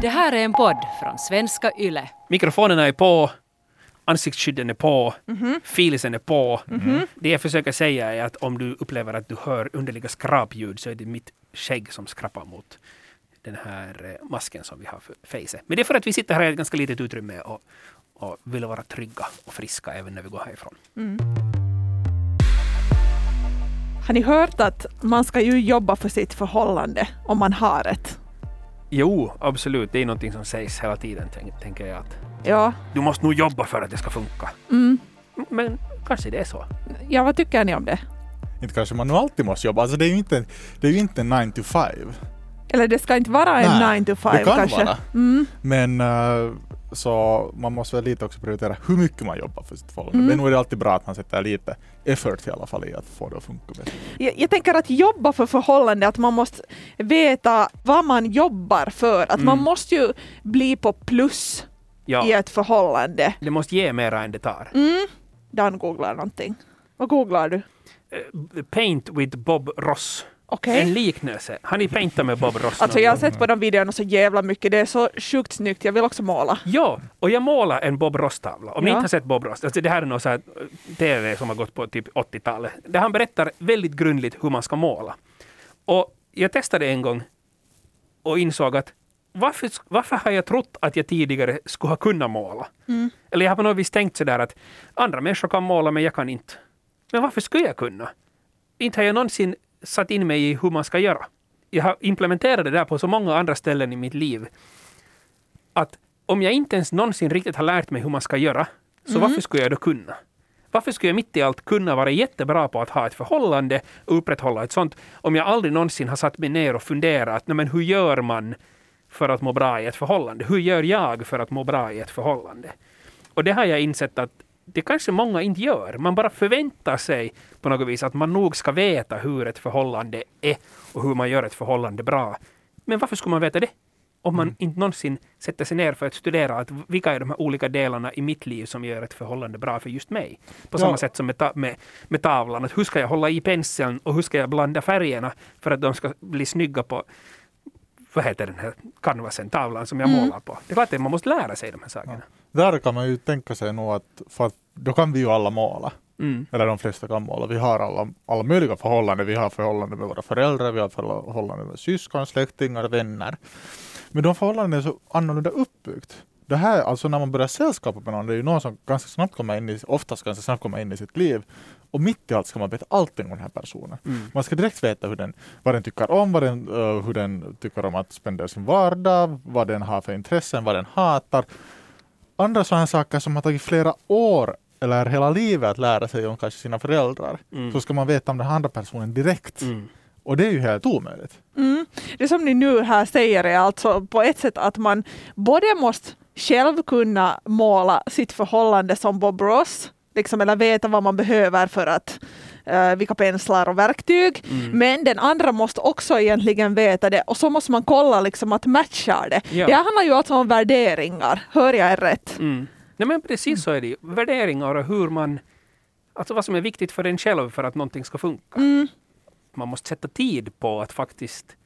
Det här är en podd från svenska YLE. Mikrofonerna är på, ansiktsskydden är på, filisen är på. Det jag försöker säga är att om du upplever att du hör underliga skrapljud så är det mitt skägg som skrapar mot den här eh, masken som vi har för facet. Men det är för att vi sitter här i ett ganska litet utrymme och, och vill vara trygga och friska även när vi går härifrån. Har ni hört att man ska ju jobba för sitt förhållande om man har ett? Jo, absolut. Det är någonting som sägs hela tiden, tänk, tänker jag. att Ja, Du måste nog jobba för att det ska funka. mm. Men kanske det är så. ja vad tycker ni om det? Inte kanske man nu alltid måste jobba. Alltså det är ju inte, det är ju inte 9 to 5. Eller det ska inte vara en Nej, 9 to 5 det kan kanske? vara. Mm. Men eh, så man måste väl lite också prioritera hur mycket man jobbar för sitt förhållande. Mm. Men nu är det alltid bra att man sätter lite effort i alla fall i att få det att funka bättre. Jag, jag tänker att jobba för förhållande, att man måste veta vad man jobbar för. Att man Mm. måste ju bli på plus i Ja, ett förhållande. det måste ge mera än det tar. Mm. Dan googlar någonting. Vad googlar du? Eh, Paint with Bob Ross. Okej. En liknelse. Har ni paintat med Bob Ross? Alltså jag har sett på de videorna så jävla mycket. Det är så sjukt snyggt. Jag vill också måla. Ja, och jag målar en Bob Ross-tavla. Om ni Ja. inte har sett Bob Ross, alltså det här är något så här eh, TV som har gått på typ 80-talet, där han berättar väldigt grundligt hur man ska måla. Och jag testade en gång och insåg att varför, varför har jag trott att jag tidigare skulle ha kunnat måla? Eller jag har på något vis tänkt sådär att andra människor kan måla men jag kan inte. Men varför skulle jag kunna? Inte har jag någonsin satt in mig i hur man ska göra. Jag har implementerat det där på så många andra ställen i mitt liv att om jag inte ens någonsin riktigt har lärt mig hur man ska göra, så varför skulle jag då kunna? Varför skulle jag mitt i allt kunna vara jättebra på att ha ett förhållande och upprätthålla ett sånt, om jag aldrig någonsin har satt mig ner och funderat, men hur gör man för att må bra i ett förhållande? Hur gör jag för att må bra i ett förhållande? Och det har jag insett att det kanske många inte gör. Man bara förväntar sig på något vis att man nog ska veta hur ett förhållande är och hur man gör ett förhållande bra. Men varför skulle man veta det? Om man inte någonsin sätter sig ner för att studera att vilka är de här olika delarna i mitt liv som gör ett förhållande bra för just mig. På Ja. samma sätt som med, ta- med, med tavlan. Att hur ska jag hålla i penseln och hur ska jag blanda färgerna för att de ska bli snygga på vad heter den här canvasen, tavlan som jag Mm. målar på. Det är klart att man måste lära sig de här sakerna. Där kan man ju tänka sig nog att, för att då kan vi ju alla måla. Mm. Eller de flesta kan måla. Vi har alla, alla möjliga förhållanden. Vi har förhållanden med våra föräldrar, vi har förhållanden med syskon, släktingar, vänner. Men de förhållandena är så annorlunda uppbyggt. Det här, alltså när man börjar sällskapa med någon, det är ju någon som ganska snabbt kommer in i, oftast ganska snabbt kommer in i sitt liv. Och mitt i allt ska man veta allting om den här personen. Mm. Man ska direkt veta hur den, vad den tycker om, vad den, eh, hur den tycker om att spendera sin vardag, vad den har för intressen, vad den hatar. Andra sådana saker som har tagit flera år eller hela livet att lära sig om kanske sina föräldrar. Mm. Så ska man veta om den andra personen direkt. Mm. Och det är ju helt omöjligt. Mm. Det som ni nu här säger är alltså på ett sätt att man både måste själv kunna måla sitt förhållande som Bob Ross, liksom, eller veta vad man behöver för att eh, vilka penslar och verktyg. Mm. Men den andra måste också egentligen veta det och så måste man kolla liksom att matcha det. Ja. Det handlar ju alltså om värderingar, hör jag er rätt? Mm. Nej, men precis så är det ju. Värderingar och hur man... Alltså vad som är viktigt för en själv för att någonting ska funka. Mm. Man måste sätta tid på att faktiskt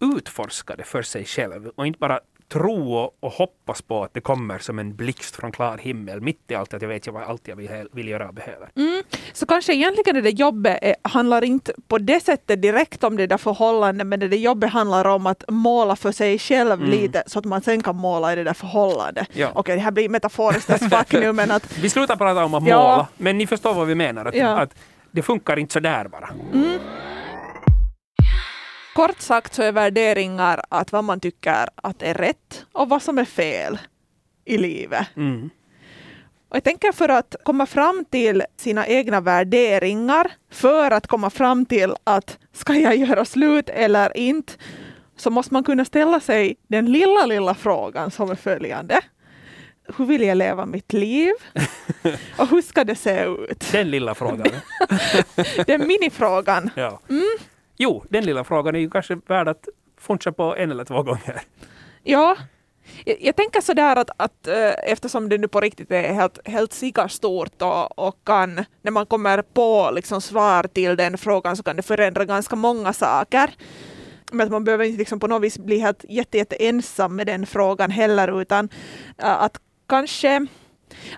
utforska det för sig själv och inte bara tro och, hoppas på att det kommer som en blixt från klar himmel mitt i allt att jag vet vad allt jag vill, vill göra och behöver. Mm. Så kanske egentligen det där jobbet är, handlar inte på det sättet direkt om det där förhållandet, men det där jobbet handlar om att måla för sig själv Mm. lite så att man sen kan måla i det där förhållandet. Ja. Okej, det här blir metaforiskt as fuck nu, men att Vi slutar prata om att Ja. måla, men ni förstår vad vi menar. Att, Ja. att det funkar inte så där bara. Kort sagt så är värderingar att vad man tycker att är rätt och vad som är fel i livet. Mm. Och jag tänker för att komma fram till sina egna värderingar, för att komma fram till att ska jag göra slut eller inte, så måste man kunna ställa sig den lilla, lilla frågan som är följande. Hur vill jag leva mitt liv? Och hur ska det se ut? Den lilla frågan. Den minifrågan. ja. Jo, den lilla frågan är ju kanske värd att funcha på en eller två gånger. Ja, jag, jag tänker sådär att, att eh, eftersom det nu på riktigt är helt, helt stort och, och kan, när man kommer på liksom svar till den frågan så kan det förändra ganska många saker. Men att man behöver inte liksom på något vis bli helt jätte, jätte ensam med den frågan heller, utan äh, att kanske...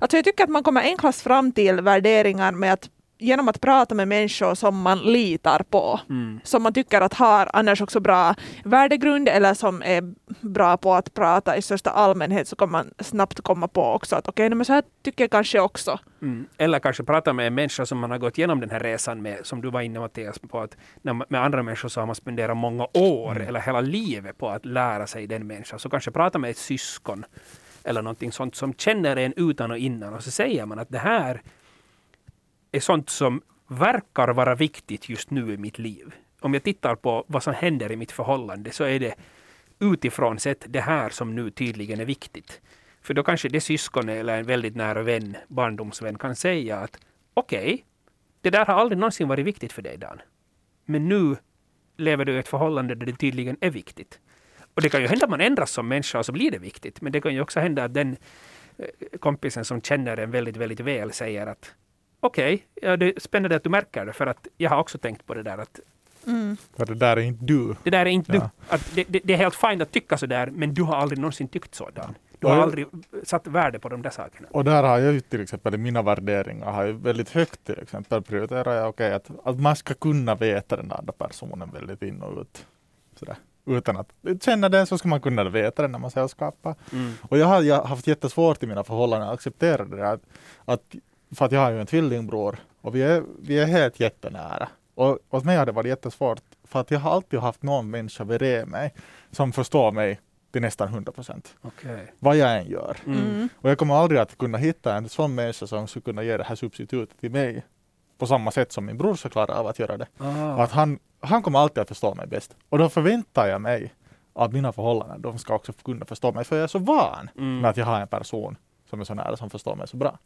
Alltså jag tycker att man kommer enklast fram till värderingar med att genom att prata med människor som man litar på, Mm. som man tycker att har annars också bra värdegrund eller som är bra på att prata i största allmänhet, så kommer man snabbt komma på också att okej, okay, men så här tycker jag kanske också. Mm. Eller kanske prata med en människa som man har gått igenom den här resan med, som du var inne Mattias på, att man, med andra människor så har man spenderat många år Mm. eller hela livet på att lära sig den människan. Så kanske prata med ett syskon eller någonting sånt som känner en utan och innan och så säger man att det här är sånt som verkar vara viktigt just nu i mitt liv. Om jag tittar på vad som händer i mitt förhållande så är det utifrån sett det här som nu tydligen är viktigt. För då kanske det syskonet eller en väldigt nära vän, barndomsvän, kan säga att okej, det där har aldrig någonsin varit viktigt för dig Dan. Men nu lever du i ett förhållande där det tydligen är viktigt. Och det kan ju hända att man ändras som människa och så blir det viktigt. Men det kan ju också hända att den eh, kompisen som känner en väldigt, väldigt väl säger att okej, ja, det är spännande att du märker det för att jag har också tänkt på det där att För det där är inte du. det där är inte Ja. du. Att det, det, det är helt fint att tycka så där, men du har aldrig någonsin tyckt så Dan. Du har aldrig satt värde på de där sakerna. Och där har jag ju till exempel i mina värderingar har jag väldigt högt till exempel prioriterar jag okej att, att man ska kunna veta den andra personen väldigt in och ut. Sådär. Utan att känna den så ska man kunna veta den när man sällskapar. Mm. Och jag har, jag har haft jättesvårt i mina förhållanden att acceptera det där. Att, att, för att jag har ju en tvillingbror och vi är, vi är helt jättenära. Och åt mig har det varit jättesvårt för att jag har alltid haft någon människa bredvid mig som förstår mig till nästan 100 procent. Okej. Vad jag än gör. Mm. Och jag kommer aldrig att kunna hitta en sån människa som skulle kunna ge det här substitutet till mig på samma sätt som min brorsa klarar av att göra det. Och Ah. att han, han kommer alltid att förstå mig bäst. Och då förväntar jag mig att mina förhållanden, de ska också kunna förstå mig. För jag är så van Mm. med att jag har en person som är så nära som förstår mig så bra.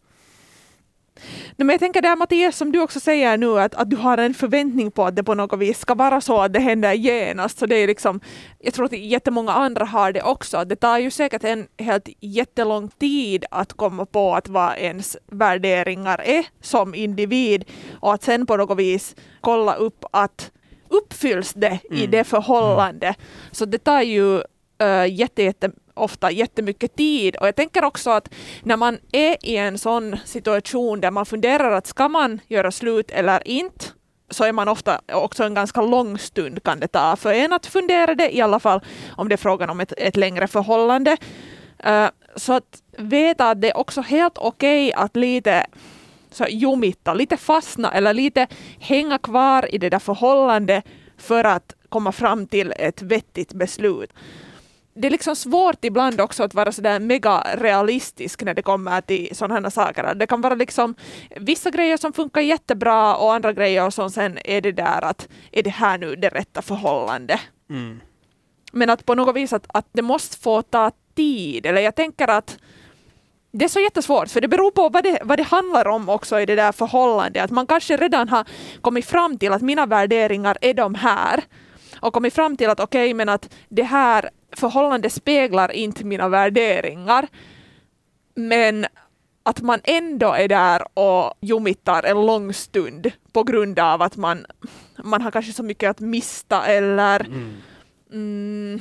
Men jag tänker där Mattias, som du också säger nu, att, att du har en förväntning på att det på något vis ska vara så att det händer genast. Så det är liksom, jag tror att jättemånga andra har det också. Det tar ju säkert en helt jättelång tid att komma på att vad ens värderingar är som individ och att sen på något vis kolla upp att uppfylls det i Mm. det förhållandet. Så det tar ju uh, jätte, jätte, ofta jättemycket tid. Och jag tänker också att när man är i en sån situation där man funderar att ska man göra slut eller inte, så är man ofta också en ganska lång stund kan det ta för en att fundera det, i alla fall om det är frågan om ett, ett längre förhållande. Uh, så att veta att det är också helt okej att lite så jumitta, lite fastna eller lite hänga kvar i det där förhållandet för att komma fram till ett vettigt beslut. Det är liksom svårt ibland också att vara sådär mega realistisk när det kommer till sådana här saker. Det kan vara liksom vissa grejer som funkar jättebra och andra grejer som sen är det där att är det här nu det rätta förhållandet? Mm. Men att på något vis att, att det måste få ta tid. Eller jag tänker att det är så jättesvårt, för det beror på vad det, vad det handlar om också i det där förhållandet. Att man kanske redan har kommit fram till att mina värderingar är de här. Och kommit fram till att okej, okay, men att det här förhållandet speglar inte mina värderingar. Men att man ändå är där och jumittar en lång stund på grund av att man, man har kanske så mycket att mista eller Mm. mm,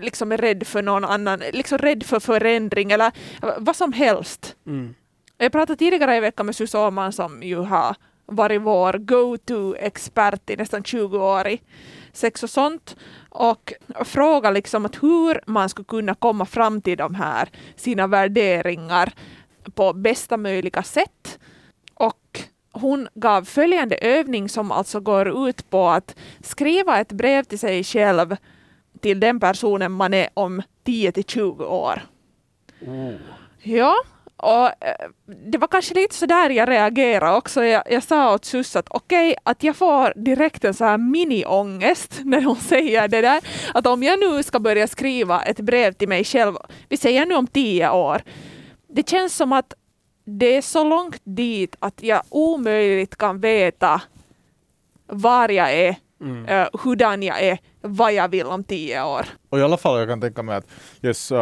liksom är rädd för någon annan, liksom rädd för förändring eller vad som helst. Mm. Jag pratade tidigare i veckan med Susanne Åhman som ju har varit vår go-to-expert i nästan 20 år i sex och sånt och fråga liksom att hur man skulle kunna komma fram till de här sina värderingar på bästa möjliga sätt. Och hon gav följande övning som alltså går ut på att skriva ett brev till sig själv till den personen man är om 10 till 20 år. Oh. Ja, och eh, det var kanske lite så där jag reagerade också. Jag, jag sa åt Sus att okej, okay, att jag får direkt en så här mini-ångest när hon säger det där. Att om jag nu ska börja skriva ett brev till mig själv, vi säger nu om tio år, det känns som att det är så långt dit att jag omöjligt kan veta var jag är, Mm. uh, hurdan jag är, vad jag vill om tio år. Och i alla fall jag kan tänka mig att yes, uh,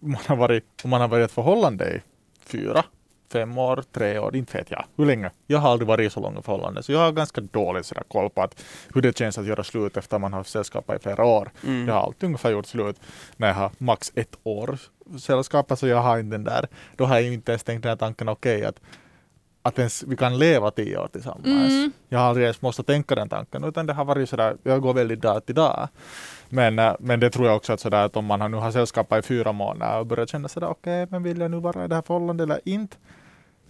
man har varit, om man har varit i ett förhållande i fyra, fem år, tre år, inte vet jag. Hur länge? Jag har aldrig varit i så långa förhållanden, så jag har ganska dålig sådär koll på att, hur det känns att göra slut efter man har sällskapat i flera år. Mm. Jag har alltid ungefär gjort slut när jag har max ett år sällskapat, så jag har inte den där. Då har jag inte ens tänkt den här tanken, okej, att att ens vi kan leva tio år tillsammans. Mm. Jag har aldrig ens måste tänka den tanken, utan det har varit sådär, jag går väldigt dag till dag. Men, eh, men det tror jag också att, sådär, att om man nu har sällskapat i fyra månader och börjar känna sådär, okej, men vill jag nu vara i det här förhållandet eller inte?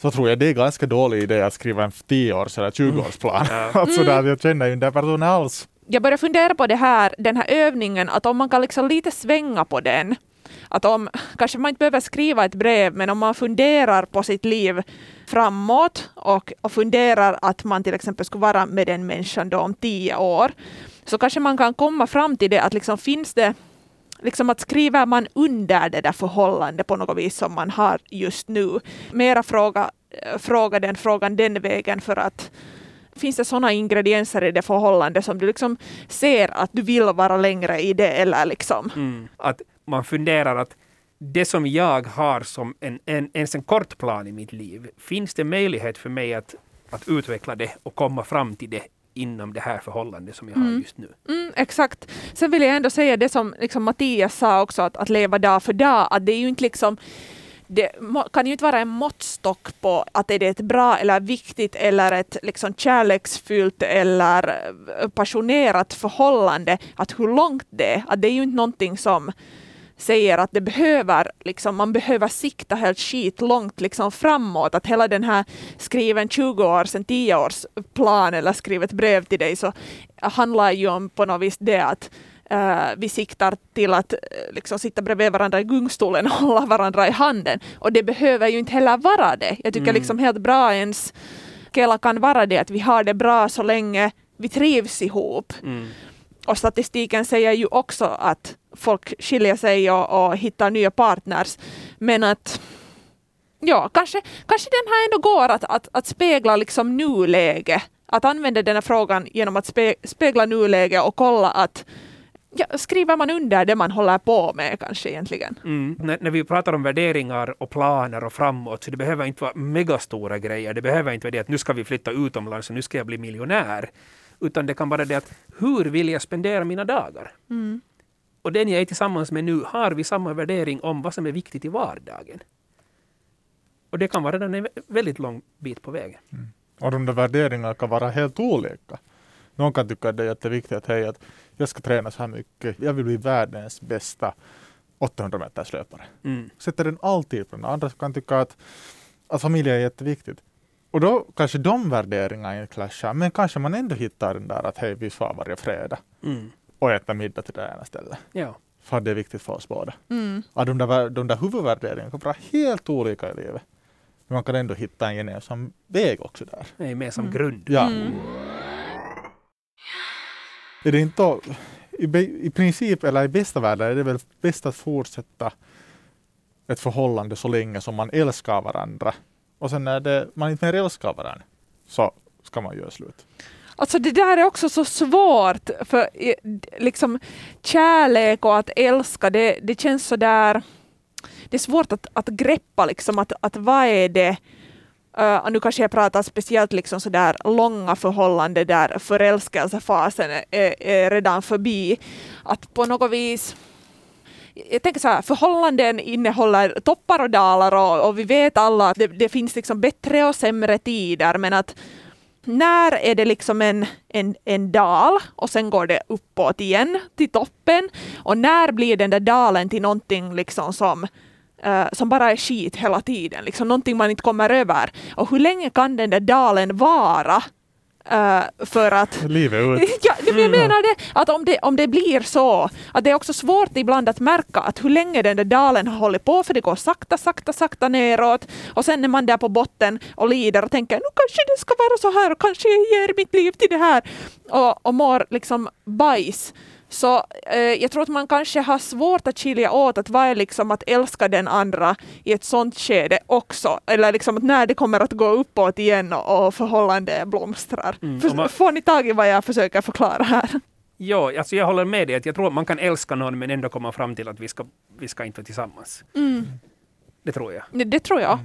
Så tror jag det är ganska dålig idé att skriva en 10-års eller 20-årsplan. Ja. att sådär, jag känner ju inte den personen alls. jag börjar fundera på det här, den här övningen, att om man kan liksom lite svänga på den. Att om, kanske man inte behöver skriva ett brev, men om man funderar på sitt liv framåt och, och funderar att man till exempel skulle vara med den människan då om tio år, så kanske man kan komma fram till det att liksom finns det Liksom att skriver man under det där förhållandet på något vis som man har just nu. Mera fråga, eh, fråga den frågan den vägen för att finns det sådana ingredienser i det förhållandet som du liksom ser att du vill vara längre i det eller liksom. Mm. Att man funderar att det som jag har som en, en, ens en kort plan i mitt liv, finns det möjlighet för mig att, att utveckla det och komma fram till det inom det här förhållandet som jag har Mm. just nu? Mm, exakt. Sen vill jag ändå säga det som liksom Mattias sa också, att, att leva dag för dag, att det är ju inte liksom det kan ju inte vara en måttstock på att är det ett bra eller viktigt eller ett liksom kärleksfyllt eller eh, passionerat förhållande, att hur långt det är. Att det är ju inte någonting som säger att det behöver, liksom, man behöver sikta helt skit långt liksom framåt. Att hela den här skriven 20 år sedan 10 års plan eller skrivet brev till dig så handlar ju om på något vis det att eh, vi siktar till att eh, liksom sitta bredvid varandra i gungstolen och hålla varandra i handen. Och det behöver ju inte heller vara det. Jag tycker Mm. liksom helt bra ens Kela kan vara det att vi har det bra så länge vi trivs ihop. Mm. Och statistiken säger ju också att folk skiljer sig och, och hittar nya partners. Men att ja, kanske, kanske den här ändå går att, att, att spegla liksom nuläge. Att använda den här frågan genom att spe, spegla nuläge och kolla att ja, skriver man under det man håller på med kanske egentligen. Mm. När, när vi pratar om värderingar och planer och framåt, så det behöver inte vara megastora grejer. Det behöver inte vara det att nu ska vi flytta utomlands och nu ska jag bli miljonär. Utan det kan vara det att hur vill jag spendera mina dagar? Mm. Och den jag är tillsammans med nu, har vi samma värdering om vad som är viktigt i vardagen? Och det kan vara redan en väldigt lång bit på vägen. Och de där värderingarna kan vara helt olika. Någon kan tycka att det är jätteviktigt att, hej, att jag ska träna så här mycket. Jag vill bli världens bästa 800 meters löpare. Mm. Sätter den alltid på den. Andra kan tycka att, att familj är jätteviktigt. Och då kanske de värderingarna clashar, men kanske man ändå hittar den där att hej, vi far varje fredag Mm. och äter middag till det ena stället. Ja. För det är viktigt för oss båda. Mm. Ja, de, där, de där huvudvärderingarna kan vara helt olika i livet. Men man kan ändå hitta en gemensam väg också där. Det är mer som Mm. grund. Ja. Mm. Är det inte i, i princip, eller i bästa världen, är det väl bäst att fortsätta ett förhållande så länge som man älskar varandra. Och sen när det, man inte mer älskar varandra så ska man göra slut. Alltså det där är också så svårt, för liksom kärlek och att älska, det, det känns så där... Det är svårt att, att greppa liksom att, att vad är det... Uh, och nu kanske jag pratar speciellt liksom så där långa förhållanden där förälskelsefasen är, är, är redan förbi. Att på något vis... Jag tänker så här, förhållanden innehåller toppar och dalar och, och vi vet alla att det, det finns liksom bättre och sämre tider men att när är det liksom en, en, en dal och sen går det uppåt igen till toppen och när blir den där dalen till någonting liksom som, eh, som bara är skit hela tiden, liksom någonting man inte kommer över. Och hur länge kan den där dalen vara eh, för att Livet ut. Ja, jag menar det, att om det, om det blir så, att det är också svårt ibland att märka att hur länge den där dalen har hållit på, för det går sakta, sakta, sakta neråt. Och sen är man där på botten och lider och tänker, nu kanske det ska vara så här och kanske jag ger mitt liv till det här. Och, och mår liksom bajs. Så eh, jag tror att man kanske har svårt att skilja åt att vad är liksom att älska den andra i ett sånt skede också. Eller liksom att när det kommer att gå uppåt igen och, och förhållande blomstrar. Mm, För, man- Får ni tag i vad jag försöker förklara här? Ja, alltså jag håller med dig. Att jag tror att man kan älska någon men ändå komma fram till att vi ska, vi ska inte vara tillsammans. Det tror jag. Det, det tror jag.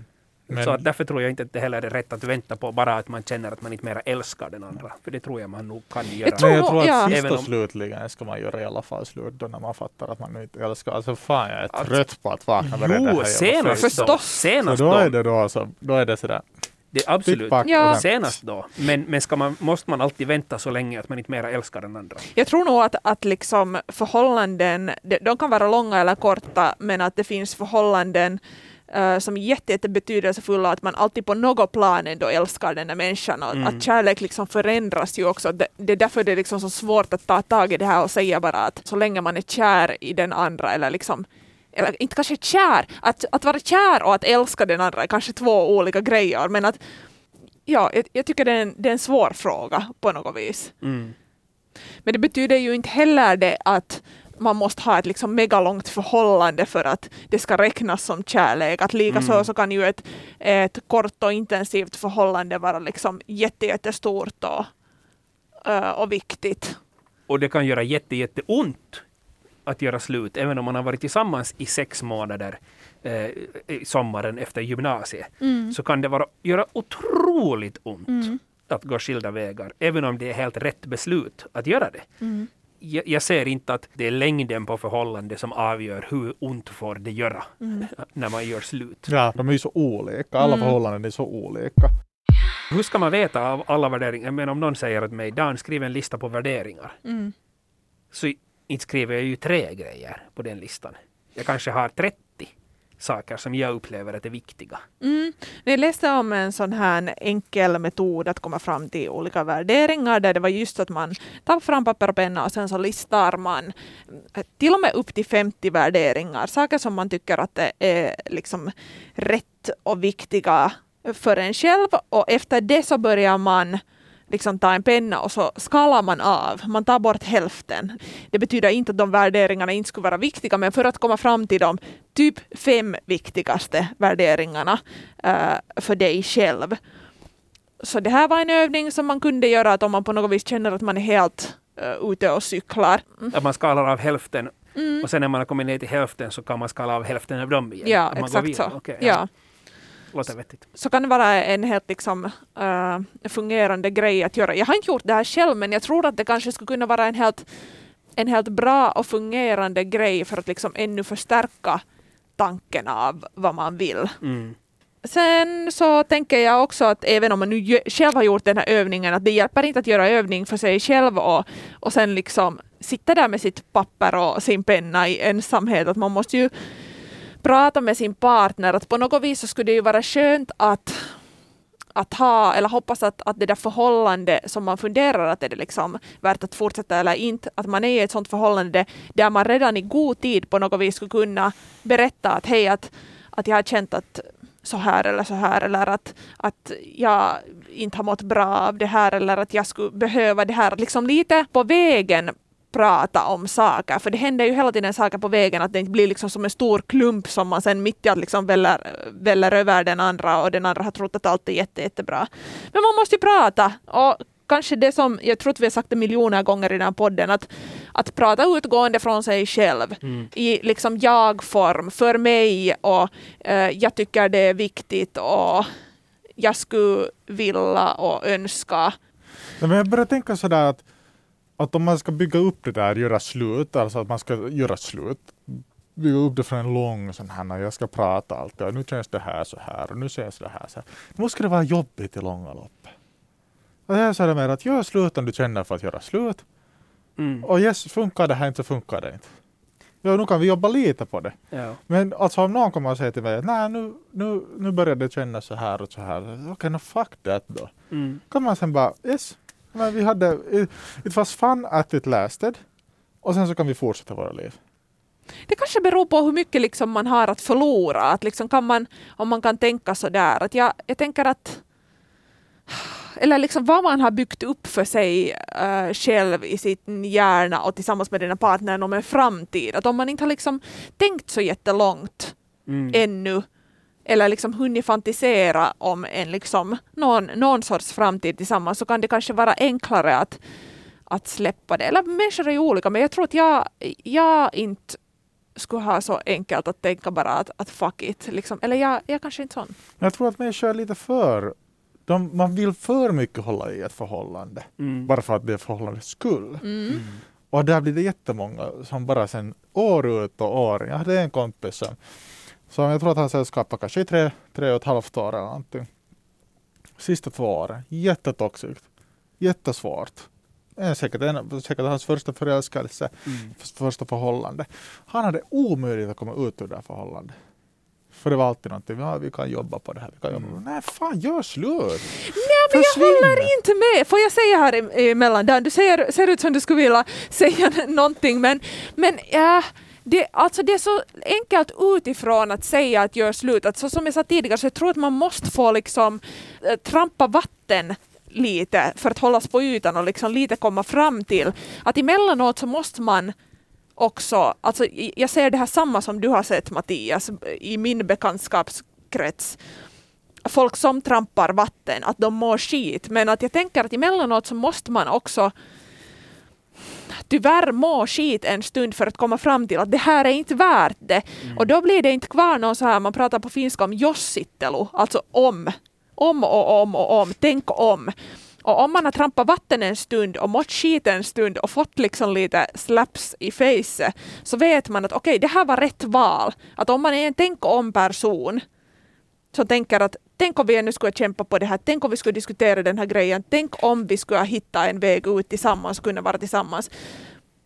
Men- Så att därför tror jag inte att det heller är rätt att vänta på bara att man känner att man inte mera älskar den andra. För det tror jag man nog kan göra. tror- Men jag tror att ja. sist och slutligen ska man göra i alla fall slut då när man fattar att man inte älskar. Alltså fan jag är Alltså, trött på att vakna med det Jo, här senast. Förstås. Så Senast då är då. det då, så, då är det sådär. Det, absolut. Ja. Senast då. Men, men ska man, måste man alltid vänta så länge att man inte mera älskar den andra? Jag tror nog att, att liksom förhållanden, de, de kan vara långa eller korta, men att det finns förhållanden eh, som är jätte, jätte betydelsefulla, att man alltid på något plan ändå älskar den där människan. Och Mm. Att kärlek liksom förändras ju också. Det, det är därför det är liksom så svårt att ta tag i det här och säga bara att så länge man är kär i den andra, eller liksom eller inte kanske kär, att, att vara kär och att älska den andra är kanske två olika grejer, men att ja, jag, jag tycker det är, en, det är en svår fråga på något vis. Mm. Men det betyder ju inte heller det att man måste ha ett liksom megalångt förhållande för att det ska räknas som kärlek. Att likaså Mm. så kan ju ett, ett kort och intensivt förhållande vara liksom jätte, jättestort och, eh, och viktigt. Och det kan göra jätte, jätte ont att göra slut, även om man har varit tillsammans i sex månader eh, i sommaren efter gymnasiet. Så kan det vara, göra otroligt ont att gå skilda vägar, även om det är helt rätt beslut att göra det. Jag, jag ser inte att det är längden på förhållande som avgör hur ont får det göra när man gör slut. Ja, de är ju så olika. Alla förhållanden är så olika. Hur ska man veta av alla värderingar? Men om någon säger åt mig, Dan skriv en lista på värderingar. Så inte skriver jag ju tre grejer på den listan. Jag kanske har 30 saker som jag upplever att är viktiga. Mm. Jag läste om en sån här enkel metod att komma fram till olika värderingar där det var just att man tar fram papper och penna och sen så listar man eh, till och med upp till 50 värderingar, saker som man tycker att det är liksom rätt och viktiga för en själv och efter det så börjar man liksom ta en penna och så skalar man av. Man tar bort hälften. Det betyder inte att de värderingarna inte skulle vara viktiga, men för att komma fram till de typ fem viktigaste värderingarna eh, för dig själv. Så det här var en övning som man kunde göra att om man på något vis känner att man är helt uh, ute och cyklar. Att man skalar av hälften och sen när man har kommit ner till hälften så kan man skala av hälften av dem igen. Ja, exakt så. Okej, ja. Låter vettigt. så kan det vara en helt liksom, eh, fungerande grej att göra. Jag har inte gjort det här själv, men jag tror att det kanske skulle kunna vara en helt, en helt bra och fungerande grej för att liksom ännu förstärka tanken av vad man vill. Mm. Sen så tänker jag också att även om man nu själv har gjort den här övningen, att det hjälper inte att göra övning för sig själv och, och sen liksom sitta där med sitt papper och sin penna i ensamhet. Att man måste ju prata med sin partner. Att på något vis så skulle det ju vara skönt att att ha, eller hoppas att, att det där förhållande som man funderar att är det liksom värt att fortsätta eller inte, att man är i ett sådant förhållande där man redan i god tid på något vis skulle kunna berätta att hej, att, att jag har känt att så här eller så här eller att, att jag inte har mått bra av det här eller att jag skulle behöva det här. Liksom lite på vägen prata om saker, för det händer ju hela tiden saker på vägen, att det inte blir liksom som en stor klump som man sen mitt i allt liksom väller, väller över den andra och den andra har trott att allt är jätte, jättebra. Men man måste ju prata och kanske det som, jag tror att vi har sagt det miljoner gånger i den här podden, att, att prata utgående från sig själv i liksom jag-form, för mig och eh, jag tycker det är viktigt och jag skulle vilja och önska. Men jag börjar tänka sådär att, att om man ska bygga upp det där, göra slut, alltså att man ska göra slut, bygga upp det från en lång sån här, när jag ska prata och nu känns det här så här och nu känns det här så här. Då måste det vara jobbigt i långa loppet. Och jag säger mer att gör slut om du känner för att göra slut. Mm. Och yes, funkar det här inte så funkar det inte. Ja, nu kan vi jobba lite på det. Ja. Men alltså om någon kommer och säger till mig att nej, nu, nu, nu börjar det kännas så här och så här. Okej, okay, no, fuck that då. Mm. kan man sen bara, yes, men vi hade, it, it was fun at it lasted. Och sen så kan vi fortsätta våra liv. Det kanske beror på hur mycket liksom man har att förlora. Att liksom kan man, om man kan tänka så där. Att jag, jag tänker att eller liksom vad man har byggt upp för sig eh, själv i sin hjärna och tillsammans med den partnern om en framtid. Att om man inte har liksom tänkt så jättelångt Mm. ännu eller liksom hunnit fantisera om en liksom någon, någon sorts framtid tillsammans så kan det kanske vara enklare att, att släppa det. Eller människor är ju olika men jag tror att jag, jag inte skulle ha så enkelt att tänka bara att, att fuck it. Liksom. Eller jag, jag kanske inte sån. Jag tror att människor är lite för... De, man vill för mycket hålla i ett förhållande. Mm. Bara för att det är förhållandets skull. Mm. Och där blir det jättemånga som bara sen år ut och år. Jag hade en kompis som, som jag tror att han sällskapade kanske i tre, tre och ett halvt år eller någonting. Sista två åren, jättetoxiskt. Jättesvårt. En, säkert, en, säkert hans första förälskelse, Mm. första förhållande. Han hade omöjligt att komma ut ur det här förhållandet. För det var alltid någonting, ja, vi kan jobba på det här. Vi kan jobba det. Nej, fan gör slut! Nej, men jag Försvinn! håller inte med. Får jag säga här emellan, Dan, du ser, ser ut som du skulle vilja säga någonting, men, men ja, det, alltså det är så enkelt utifrån att säga att gör slut. Att så som jag sa tidigare, så jag tror att man måste få liksom äh, trampa vatten lite för att hållas på ytan och liksom lite komma fram till att emellanåt så måste man också, alltså jag ser det här samma som du har sett Mattias i min bekantskapskrets folk som trampar vatten, att de mår skit. Men att jag tänker att emellanåt så måste man också tyvärr må skit en stund för att komma fram till att det här är inte värt det. Och då blir det inte kvar någon så här, man pratar på finska om jossittelu, alltså om. Om och om och om, tänk om. Och om man har trampat vatten en stund och mått skit en stund och fått liksom lite slaps i facet så vet man att okej, det här var rätt val. Att om man är en tänk om person som tänker att tänk om vi ännu skulle kämpa på det här, tänk om vi skulle diskutera den här grejen, tänk om vi skulle hitta en väg ut tillsammans, kunna vara tillsammans.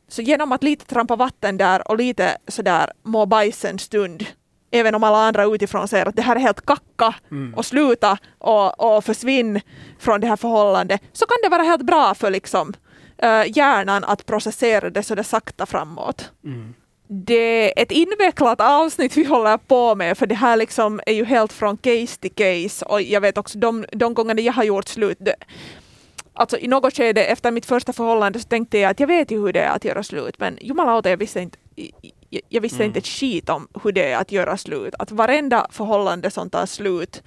Så genom att lite trampa vatten där och lite sådär må bajs en stund, även om alla andra utifrån säger att det här är helt kacka och sluta och, och försvinn från det här förhållandet, så kan det vara helt bra för liksom, eh, hjärnan att processera det så det sakta framåt Mm. Det är ett invecklat avsnitt vi håller på med, för det här liksom är ju helt från case till case. Och jag vet också de, de gångerna jag har gjort slut, det, alltså i något skede efter mitt första förhållande så tänkte jag att jag vet ju hur det är att göra slut, men jumalauta, jag visste inte jag, jag visste Mm. inte ett skit om hur det är att göra slut. Att varenda förhållande som tar slut,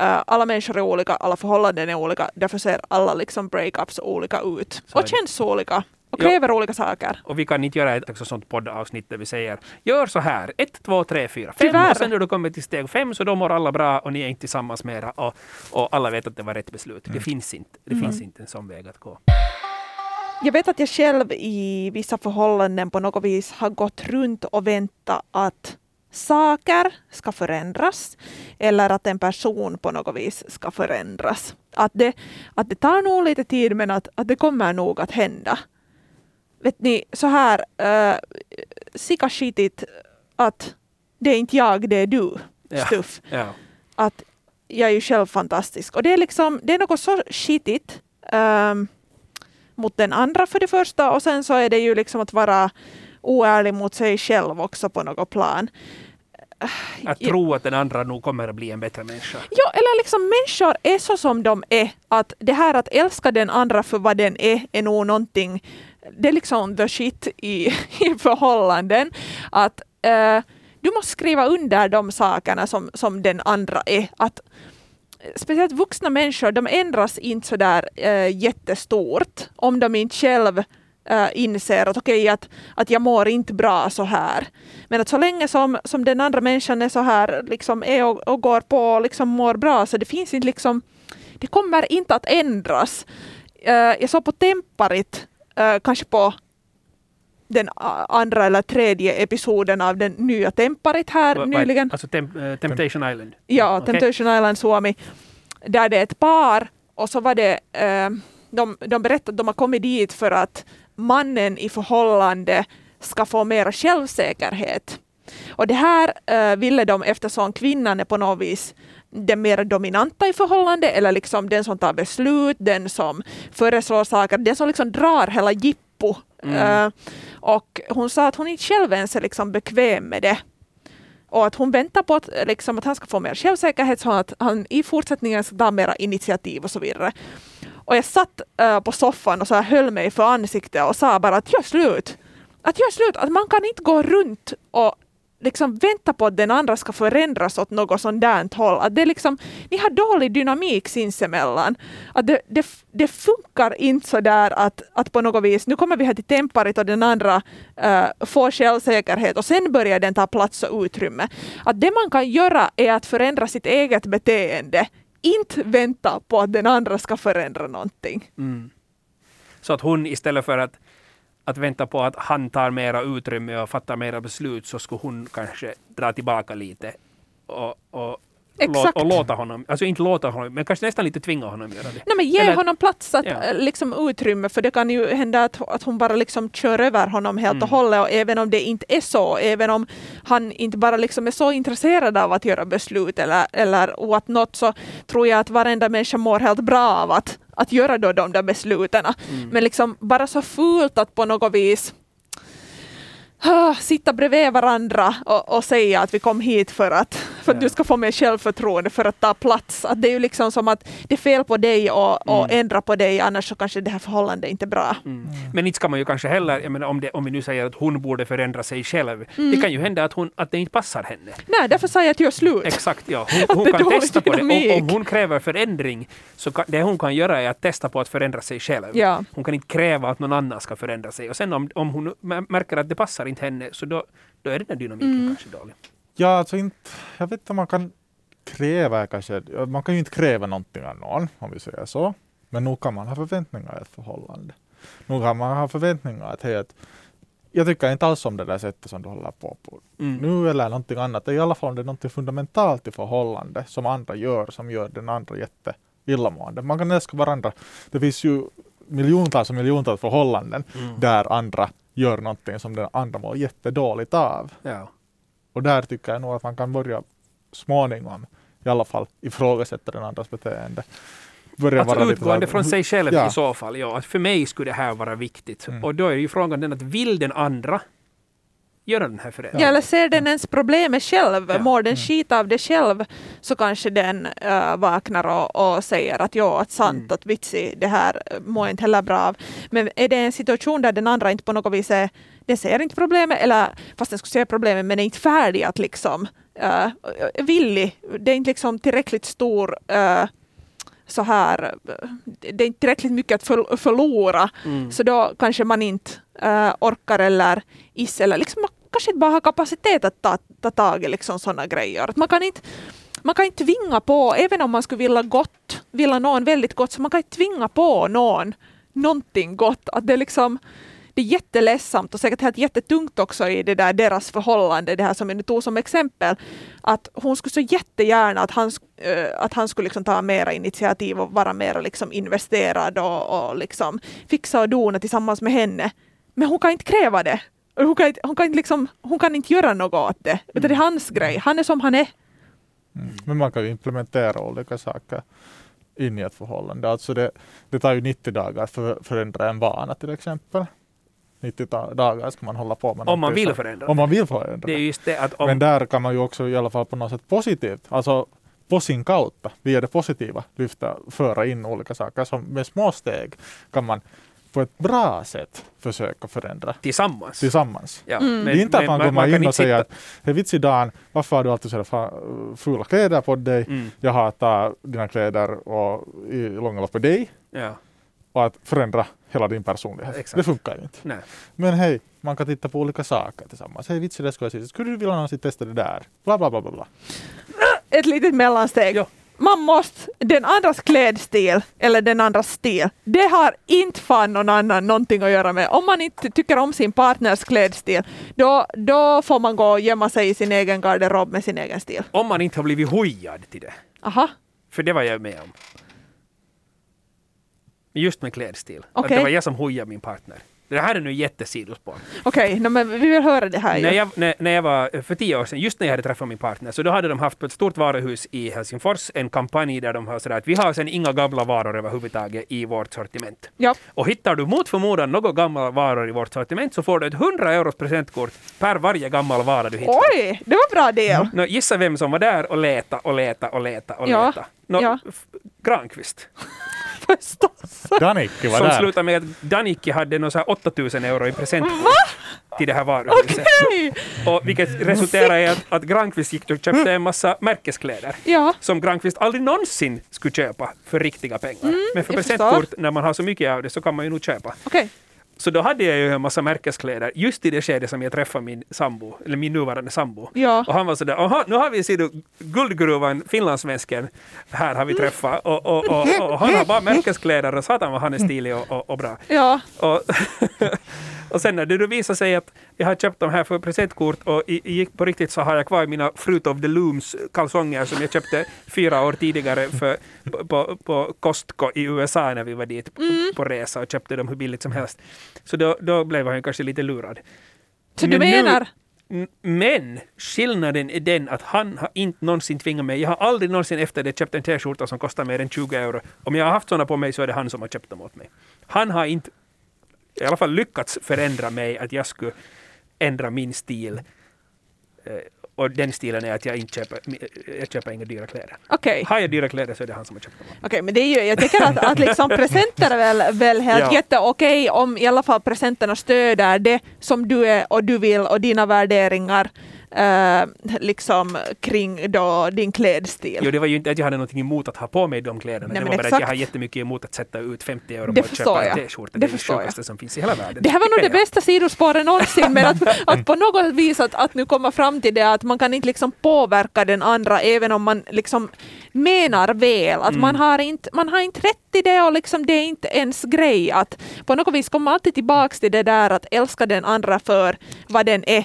eh, alla människor är olika, alla förhållanden är olika, därför ser alla liksom breakups olika ut. Så och känns olika. Och Ja. kräver olika saker. Och vi kan inte göra ett också sånt poddavsnitt där vi säger gör så här, ett, två, tre, fyra, fem Tyvärr. och sen när du kommer till steg fem så då mår alla bra och ni är inte tillsammans mera och, och alla vet att det var rätt beslut. Det finns inte, det finns inte en sån väg att gå. Jag vet att jag själv i vissa förhållanden på något vis har gått runt och väntat att saker ska förändras eller att en person på något vis ska förändras. Att det, att det tar nog lite tid men att, att det kommer nog att hända. Vet ni, så här uh, sika skitigt att det är inte jag, det är du. Ja. Stuff Ja. att jag är ju själv fantastisk. Och det är, liksom, det är något så skitigt ehm, mot den andra för det första och sen så är det ju liksom att vara oärlig mot sig själv också på något plan. Att Ja. tro att den andra nog kommer att bli en bättre människa. Ja, eller liksom människor är så som de är. Att det här att älska den andra för vad den är, är nog någonting, det är liksom the shit i, i förhållanden. Att eh, du måste skriva under de sakerna som, som den andra är. Att eh, speciellt vuxna människor, de ändras inte så där eh, jättestort om de inte själv eh, inser att okej, att, att jag mår inte bra så här. Men att så länge som, som den andra människan är så här, liksom är och, och går på och liksom mår bra, så det finns inte liksom, det kommer inte att ändras. Eh, jag såg på Temparit, eh, kanske på den andra eller tredje episoden av den nya Temparit här vad- nyligen. Alltså Tem- eh, Temptation Island. Ja, Okej. Temptation Island Suomi. Där det är ett par och så var det, eh, de, de berättade att de har kommit dit för att mannen i förhållande ska få mer självsäkerhet. Och det här eh, ville de eftersom kvinnan är på något vis den mer dominanta i förhållande eller liksom den som tar beslut, den som föreslår saker, den som liksom drar hela jippo. Mm. Eh, och hon sa att hon inte själv ens är liksom bekväm med det. Och att hon väntar på att, liksom, att han ska få mer självsäkerhet så att han i fortsättningen ska ta mera initiativ och så vidare. Och jag satt eh, på soffan och så här höll mig för ansiktet och sa bara att gör slut. Att gör slut, att man kan inte gå runt och liksom vänta på att den andra ska förändras åt något sånt där håll. Att det är liksom, ni har dålig dynamik sinsemellan. Att det, det, det funkar inte så där att, att på något vis, nu kommer vi här till temparit och den andra äh, får självsäkerhet och sen börjar den ta plats och utrymme. Att det man kan göra är att förändra sitt eget beteende inte vänta på att den andra ska förändra någonting. Mm. Så att hon istället för att, att vänta på att han tar mera utrymme och fattar mera beslut så skulle hon kanske dra tillbaka lite. Och, och, Exakt. och låta honom, alltså inte låta honom, men kanske nästan lite tvinga honom göra det. Nej, men ge Eller- honom plats, att, Ja. eh, liksom utrymme, för det kan ju hända att, att hon bara liksom kör över honom helt och Mm. hållet, och även om det inte är så, även om han inte bara liksom är så intresserad av att göra beslut eller, eller what not, så tror jag att varenda människa mår helt bra av att, att göra då de där besluten. Mm. Men liksom bara så fult att på något vis sitta bredvid varandra och, och säga att vi kom hit för att, för att Ja. du ska få mer självförtroende för att ta plats. Att det är ju liksom som att det är fel på dig och, och Mm. ändra på dig annars så kanske det här förhållandet inte är bra. Mm. Men inte ska man ju kanske heller, jag menar, om, det, om vi nu säger att hon borde förändra sig själv, det kan ju hända att, hon, att det inte passar henne. Nej, därför säger jag att gör slut. Exakt, ja. Hon, hon kan testa på det. Om, om hon kräver förändring, så kan, det hon kan göra är att testa på att förändra sig själv. Ja. Hon kan inte kräva att någon annan ska förändra sig. Och sen om, om hon mär- märker att det passar inte henne, så då, då är den där dynamiken Mm. kanske dålig. Ja, alltså inte, jag vet inte om man kan kräva kanske, man kan ju inte kräva någonting av någon, om vi säger så. Men nog kan man ha förväntningar i ett förhållande. Nog kan man ha förväntningar att, hej, att jag tycker inte alls om det där sättet som du håller på på Mm. nu eller någonting annat. I alla fall om det är någonting fundamentalt i förhållande som andra gör, som gör den andra jätte illamående. Man kan älska varandra. Det finns ju miljontals och miljontals förhållanden Mm. där andra gör någonting som den andra mår jättedåligt av. Ja. Och där tycker jag nog att man kan börja småningom i alla fall ifrågasätta den andras beteende. Börja Alltså utgående från sig själv Ja. i så fall. Ja. Att för mig skulle det här vara viktigt. Mm. Och då är ju frågan den att vill den andra göra den här Ja. förändringen? eller ser den ens problemet själv, Ja. mår den Mm. skit av det själv, så kanske den äh, vaknar och, och säger att ja, att sant, Mm. att vitsi, det här mår jag inte heller bra av. Men är det en situation där den andra inte på något vis är, den ser inte problemet, eller fast den skulle se problemet, men är inte färdig att liksom, äh, villig, det är inte liksom tillräckligt stor äh, så här, det är inte tillräckligt mycket att för, förlora, Mm. så då kanske man inte äh, orkar eller is eller liksom kanske inte bara har kapacitet att ta, ta tag i liksom sådana grejer. Att man kan inte man kan inte tvinga på, även om man skulle vilja gott, vilja någon väldigt gott, så man kan inte tvinga på någon någonting gott. Att det är liksom det är jätteledsamt och säkert helt jättetungt också i det där deras förhållande, det här som jag tog som exempel. Att hon skulle så jättegärna att han, eh, att han skulle liksom ta mera initiativ och vara mera liksom investerad och, och liksom fixa och dona tillsammans med henne. Men hon kan inte kräva det. Hon kan inte, hon kan inte, liksom, hon kan inte göra något åt det. Utan det är hans grej. Han är som han är. Mm. Men man kan ju implementera olika saker in i ett förhållande. Alltså det, det tar ju 90 dagar för att förändra en vana till exempel. 90 da- dagar ska man hålla på med Om man vill förändra. Om man vill förändra. Det är just det att om... Men där kan man ju också i alla fall på något sätt positivt, alltså på sin kautta, via det positiva, lyfta, föra in olika saker. Som med små steg kan man på ett bra sätt försöka förändra tillsammans. tillsammans. Ja, Mm. det är inte att man, kommer kan in och säger att hej vitsi Dan, varför har du alltid sådär fula kläder på dig? Mm, Jag hatar dina kläder och i långa lopp på dig. ja, Och att förändra hela din personlighet. Exakt. Det funkar ju inte. nej. Men hej, man kan titta på olika saker tillsammans. Hej vitsi, det skulle jag säga. Skulle du vilja någonsin testa det där? Bla bla bla bla. Ett litet mellansteg. Ja. Man måste, den andras klädstil eller den andras stil, det har inte fan någon annan någonting att göra med. Om man inte tycker om sin partners klädstil, då, då får man gå och gömma sig i sin egen garderob med sin egen stil. Om man inte har blivit hojad till det. Aha, För det var jag med om. Just med klädstil. Att Okej. det var jag som hojade min partner. Det här är nu jättesidospår. okej, no, men vi vill höra det här. När jag, när, när jag var för tio år sedan, just när jag hade träffat min partner, så då hade de haft på ett stort varuhus i Helsingfors en kampanj där de har sådär att vi har sen inga gamla varor överhuvudtaget i vårt sortiment. Ja. Och hittar du mot förmodan några gamla varor i vårt sortiment så får du ett 100 euros presentkort per varje gammal vara du hittar. Oj, det var bra del. Nå, gissa vem som var där och leta och leta och leta och Ja, leta. Nå, ja. Granqvist. Förstås. Danicki var Som där. slutade med att Danicki hade någon så här 8000 euro i present till det här varuhuset. Hej! Och vilket resulterade i att, att Granqvist gick och köpte en massa märkeskläder. Ja, som Granqvist aldrig någonsin skulle köpa för riktiga pengar. Men för jag presentkort, när man har så mycket av det, så kan man ju nog köpa. okej. Så då hade jag ju en massa märkeskläder just i det skede som jag träffade min sambo, eller min nuvarande sambo. Ja. Och han var sådär, Aha, nu har vi ser du guldgruvan, finlandssvensken, här har vi träffat. Och, och, och, och han har bara märkeskläder och satan vad han är stilig och, och, och bra. Ja, Och, sen när det då visade sig att jag har köpt de här för presentkort och i, i, på riktigt så har jag kvar mina Fruit of the Looms kalsonger som jag köpte fyra år tidigare för, på, på, på Costco i USA när vi var dit på resa och köpte dem hur billigt som helst. Så då, då blev han kanske lite lurad. så du Men nu- menar... N- Men skillnaden är den att han har inte någonsin tvingat mig. Jag har aldrig någonsin efter det köpt en t-skjorta som kostar mer än 20 euro. Om jag har haft sådana på mig så är det han som har köpt dem åt mig. Han har inte i alla fall lyckats förändra mig att jag skulle ändra min stil. Eh, Och den stilen är att jag inte köper, jag köper inga dyra kläder. Okej. Har jag dyra kläder så är det han som har köpt dem. Okej, men det är ju, jag tycker att, att liksom presenter är väl, väl helt Ja. jätteokej om i alla fall presenterna stöder det som du är och du vill och dina värderingar eh, liksom kring då din klädstil. Jo, det var ju inte att jag hade någonting emot att ha på mig de kläderna. Nej, det var bara att jag har jättemycket emot att sätta ut 50 euro på att köpa jag. en t-skjorta. Det Det är det förstår jag. sjukaste som finns i hela världen. Det här var nog det bästa sidospåret någonsin, men att, att på något vis att, att nu komma fram till det att man kan inte liksom påverka den andra även om man liksom menar väl. Att man, har inte, man har inte rätt i det och liksom det är inte ens grej. Att på något vis kommer man alltid tillbaks till det där att älska den andra för vad den är.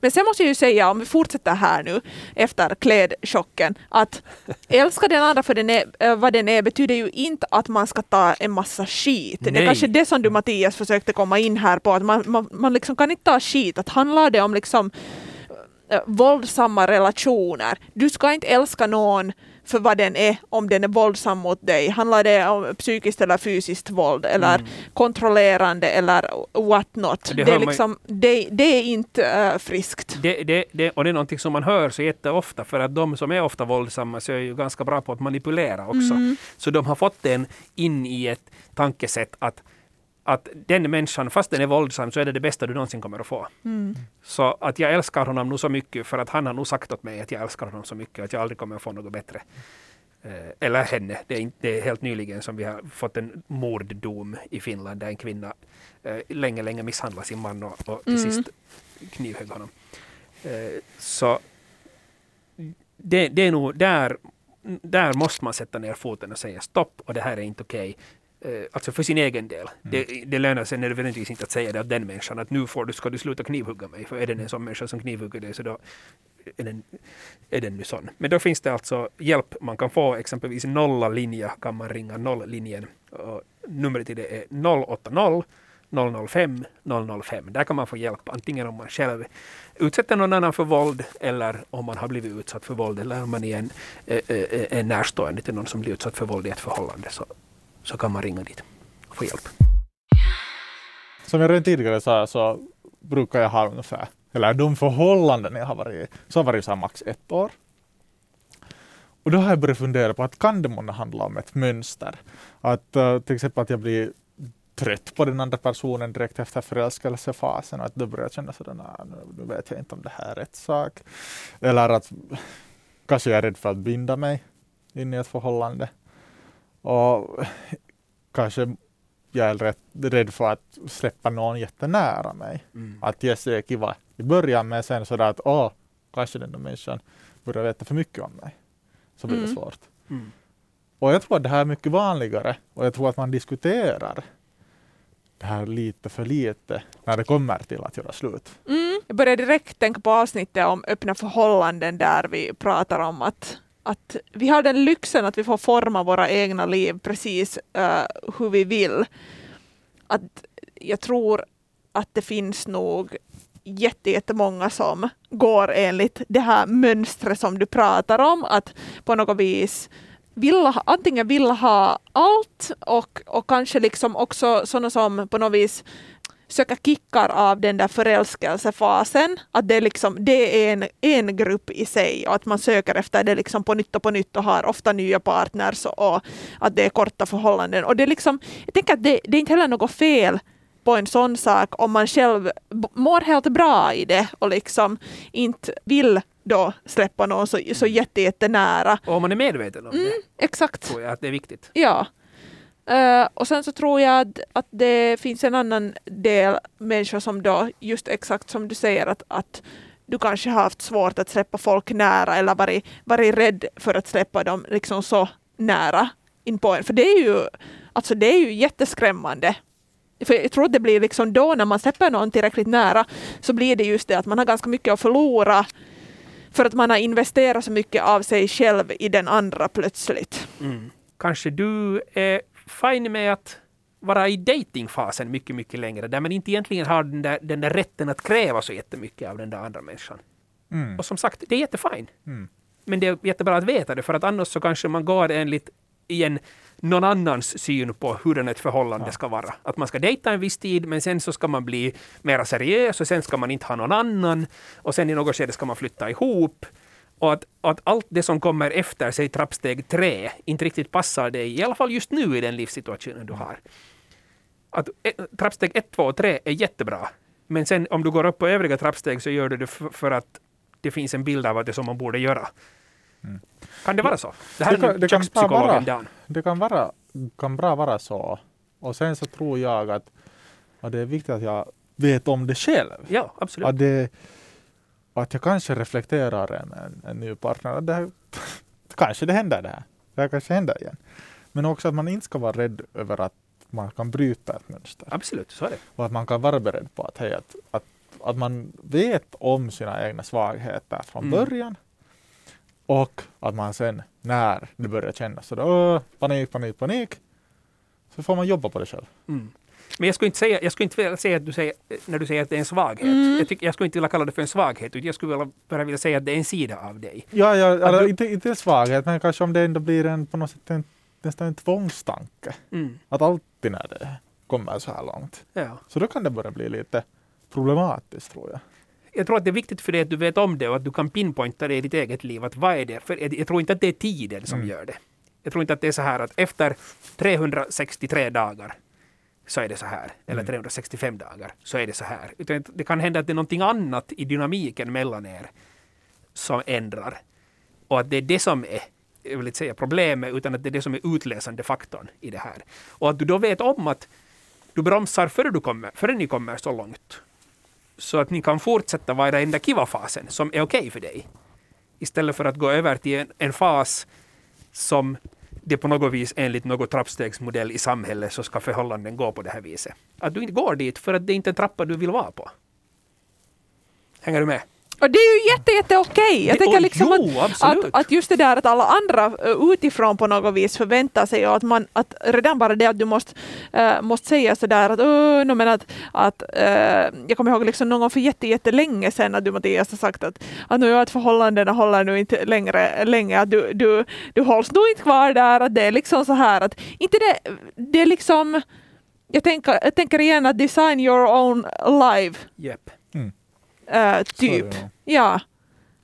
Men sen måste jag ju säga, om vi fortsätter här nu efter klädchocken, att älska den andra för den är, eh, vad den är betyder ju inte att man ska ta en massa skit. Det är Nej. kanske det som du Mattias försökte komma in här på, att man, man, man liksom kan inte ta skit. Att handlar det om liksom eh, våldsamma relationer, du ska inte älska någon för vad den är, om den är våldsam mot dig. Handlar det om psykiskt eller fysiskt våld eller kontrollerande eller what not. Det Det, är, liksom, det, det är inte eh, friskt. Det, det, och det är någonting som man hör så jätteofta för att de som är ofta våldsamma så är ju ganska bra på att manipulera också. Så de har fått den in i ett tankesätt att, att den människan, fast den är våldsam, så är det det bästa du någonsin kommer att få. Så att jag älskar honom nog så mycket för att han har nog sagt åt mig att jag älskar honom så mycket att jag aldrig kommer att få något bättre. Eh, Eller henne. Det är, inte, det är helt nyligen som vi har fått en morddom i Finland där en kvinna eh, länge, länge misshandlade sin man och, och till sist knivhögg honom. Eh, Så det, det är nog där, där måste man sätta ner foten och säga stopp och det här är inte okej. Eh, Alltså för sin egen del. Det, det lönar sig nödvändigtvis inte att säga det åt den människan att nu får du, ska du sluta knivhugga mig. För är det en sån människa som knivhugger dig så då är den, är den nu sån. Men då finns det alltså hjälp man kan få. Exempelvis nolla linje kan man ringa nolllinjen. Numret till det är 080 005 005. Där kan man få hjälp antingen om man själv utsätter någon annan för våld eller om man har blivit utsatt för våld eller om man är en, eh, eh, en närstående till någon som blir utsatt för våld i ett förhållande så, så kan man ringa dit och få hjälp. Som jag redan tidigare sa så brukar jag ha ungefär, eller de förhållanden jag har varit i, så har varit så här max ett år. Och då har jag börjat fundera på att kan det månne handla om ett mönster? Att eh, till exempel att jag blir trött på den andra personen direkt efter förälskelsefasen och att då börjar jag känna sådär, nu, nu vet jag inte om det här är rätt sak. Eller att kanske jag är rädd för att binda mig in i ett förhållande. Och kanske jag är rätt, rädd för att släppa någon jättenära mig. Att yes, det är kiva i början men sen sådär att åh, kanske den där människan börjar veta för mycket om mig. Så blir det Mm. svårt. Mm. Och jag tror att det här är mycket vanligare och jag tror att man diskuterar det här lite för lite när det kommer till att göra slut. Mm. Jag börjar direkt tänka på avsnittet om öppna förhållanden där vi pratar om att, att vi har den lyxen att vi får forma våra egna liv precis uh, hur vi vill. Att jag tror att det finns nog jätte- jättemånga som går enligt det här mönstret som du pratar om. Att på något vis vill ha, antingen vill ha allt och, och kanske liksom också sådana som på något vis söker kickar av den där förälskelsefasen, att det, liksom, det är en, en grupp i sig och att man söker efter det liksom på nytt och på nytt och har ofta nya partners och att det är korta förhållanden. Och det är liksom, jag tänker att det, det är inte heller något fel på en sån sak om man själv mår helt bra i det och liksom inte vill då släppa någon så, så jätte, jättenära. Och om man är medveten om Mm, det, exakt. tror jag att det är viktigt. Ja. Uh, och sen så tror jag att, att det finns en annan del människor som då, just exakt som du säger, att, att du kanske har haft svårt att släppa folk nära eller varit, varit rädd för att släppa dem liksom så nära in på en. För det är ju, alltså det är ju jätteskrämmande. För jag tror att det blir liksom då när man släpper någon tillräckligt nära så blir det just det att man har ganska mycket att förlora för att man har investerat så mycket av sig själv i den andra plötsligt. Mm. Kanske du är fine med att vara i datingfasen mycket, mycket längre, där man inte egentligen har den där, den där rätten att kräva så jättemycket av den där andra människan. Mm. Och som sagt, det är jättefint. Mm. Men det är jättebra att veta det, för att annars så kanske man går enligt igen någon annans syn på hur ett förhållande Ja. ska vara. Att man ska dejta en viss tid, men sen så ska man bli mera seriös och sen ska man inte ha någon annan. Och sen i något skede ska man flytta ihop. Och att, att allt det som kommer efter, säg trappsteg tre, inte riktigt passar dig, i alla fall just nu i den livssituationen du har. Att eh, trappsteg ett, två och tre är jättebra. Men sen om du går upp på övriga trappsteg så gör du det för, för att det finns en bild av att det är så man borde göra. Mm. Kan det vara så? Det här Det kan- det kan vara. Dan. Det kan, vara, kan bra vara så. Och sen så tror jag att, att det är viktigt att jag vet om det själv. Ja, absolut. Att, det, att jag kanske reflekterar en, en, en ny partner. Det här, kanske det händer det här. Det här kanske händer igen. Men också att man inte ska vara rädd över att man kan bryta ett mönster. Absolut, så är det. Och att man kan vara beredd på att, hej, att, att, att man vet om sina egna svagheter från Mm. början. Och att man sen när det börjar kännas så då, panik, panik, panik. Så får man jobba på det själv. Mm. Men jag skulle inte säga, jag skulle inte säga att du säger, när du säger att det är en svaghet. Mm. Jag, tycker, jag skulle inte vilja kalla det för en svaghet, utan jag skulle vilja, bara vilja säga att det är en sida av dig. Ja, ja eller, du- inte, inte svaghet, men kanske om det ändå blir en, på något sätt en, nästan en tvångstanke. Mm. Att alltid när det kommer så här långt. Ja. Så då kan det börja bli lite problematiskt tror jag. Jag tror att det är viktigt för dig att du vet om det och att du kan pinpointa det i ditt eget liv. Att vad är det? För jag, jag tror inte att det är tiden som Mm. gör det. Jag tror inte att det är så här att efter 363 dagar så är det så här. Eller Mm. 365 dagar så är det så här. Utan det kan hända att det är någonting annat i dynamiken mellan er som ändrar. Och att det är det som är, jag vill inte säga problemet, utan att det är det som är utlösande faktorn i det här. Och att du då vet om att du bromsar före, du kommer, före ni kommer så långt. Så att ni kan fortsätta vara i den där kiva-fasen som är okej för dig. Istället för att gå över till en, en fas som det på något vis enligt någon trappstegsmodell i samhället så ska förhållanden gå på det här viset. Att du inte går dit för att det inte är en trappa du vill vara på. Hänger du med? Och det är ju jätte, jätte okej. Jag tänker liksom jo, att, att, att just det där att alla andra eh, utifrån på något vis förväntar sig och att man, att redan bara det att du måste, äh, måste säga sådär att, no, men att, att äh, jag kommer ihåg liksom någon gång för jätte, jättelänge sedan att du Mattias har sagt att, att nu att förhållandena håller nu inte längre, länge, att du, du, du hålls nog inte kvar där, att det är liksom så här att, inte det, det är liksom, jag tänker, jag tänker igen att design your own life, Jepp. äh, Så typ. nog. Ja.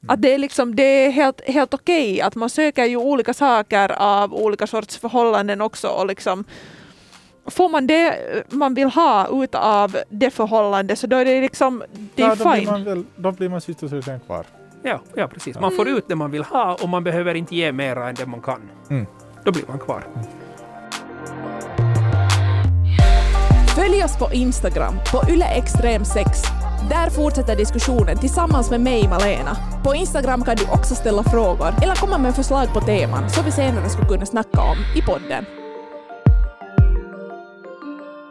Att det är, liksom, det är helt, helt okej att man söker ju olika saker av olika sorts förhållanden också. Och liksom, får man det man vill ha ut av det förhållandet så då är det liksom, det är Ja, då, blir man väl, då blir man sist och slutligen kvar. Ja, ja, precis. Man får ut det man vill ha och man behöver inte ge mera än det man kan. Mm. Då blir man kvar. Följ oss på Instagram, på yleextrem6. Där fortsätter diskussionen tillsammans med mig, Malena. På Instagram kan du också ställa frågor eller komma med förslag på teman som vi senare skulle kunna snacka om i podden.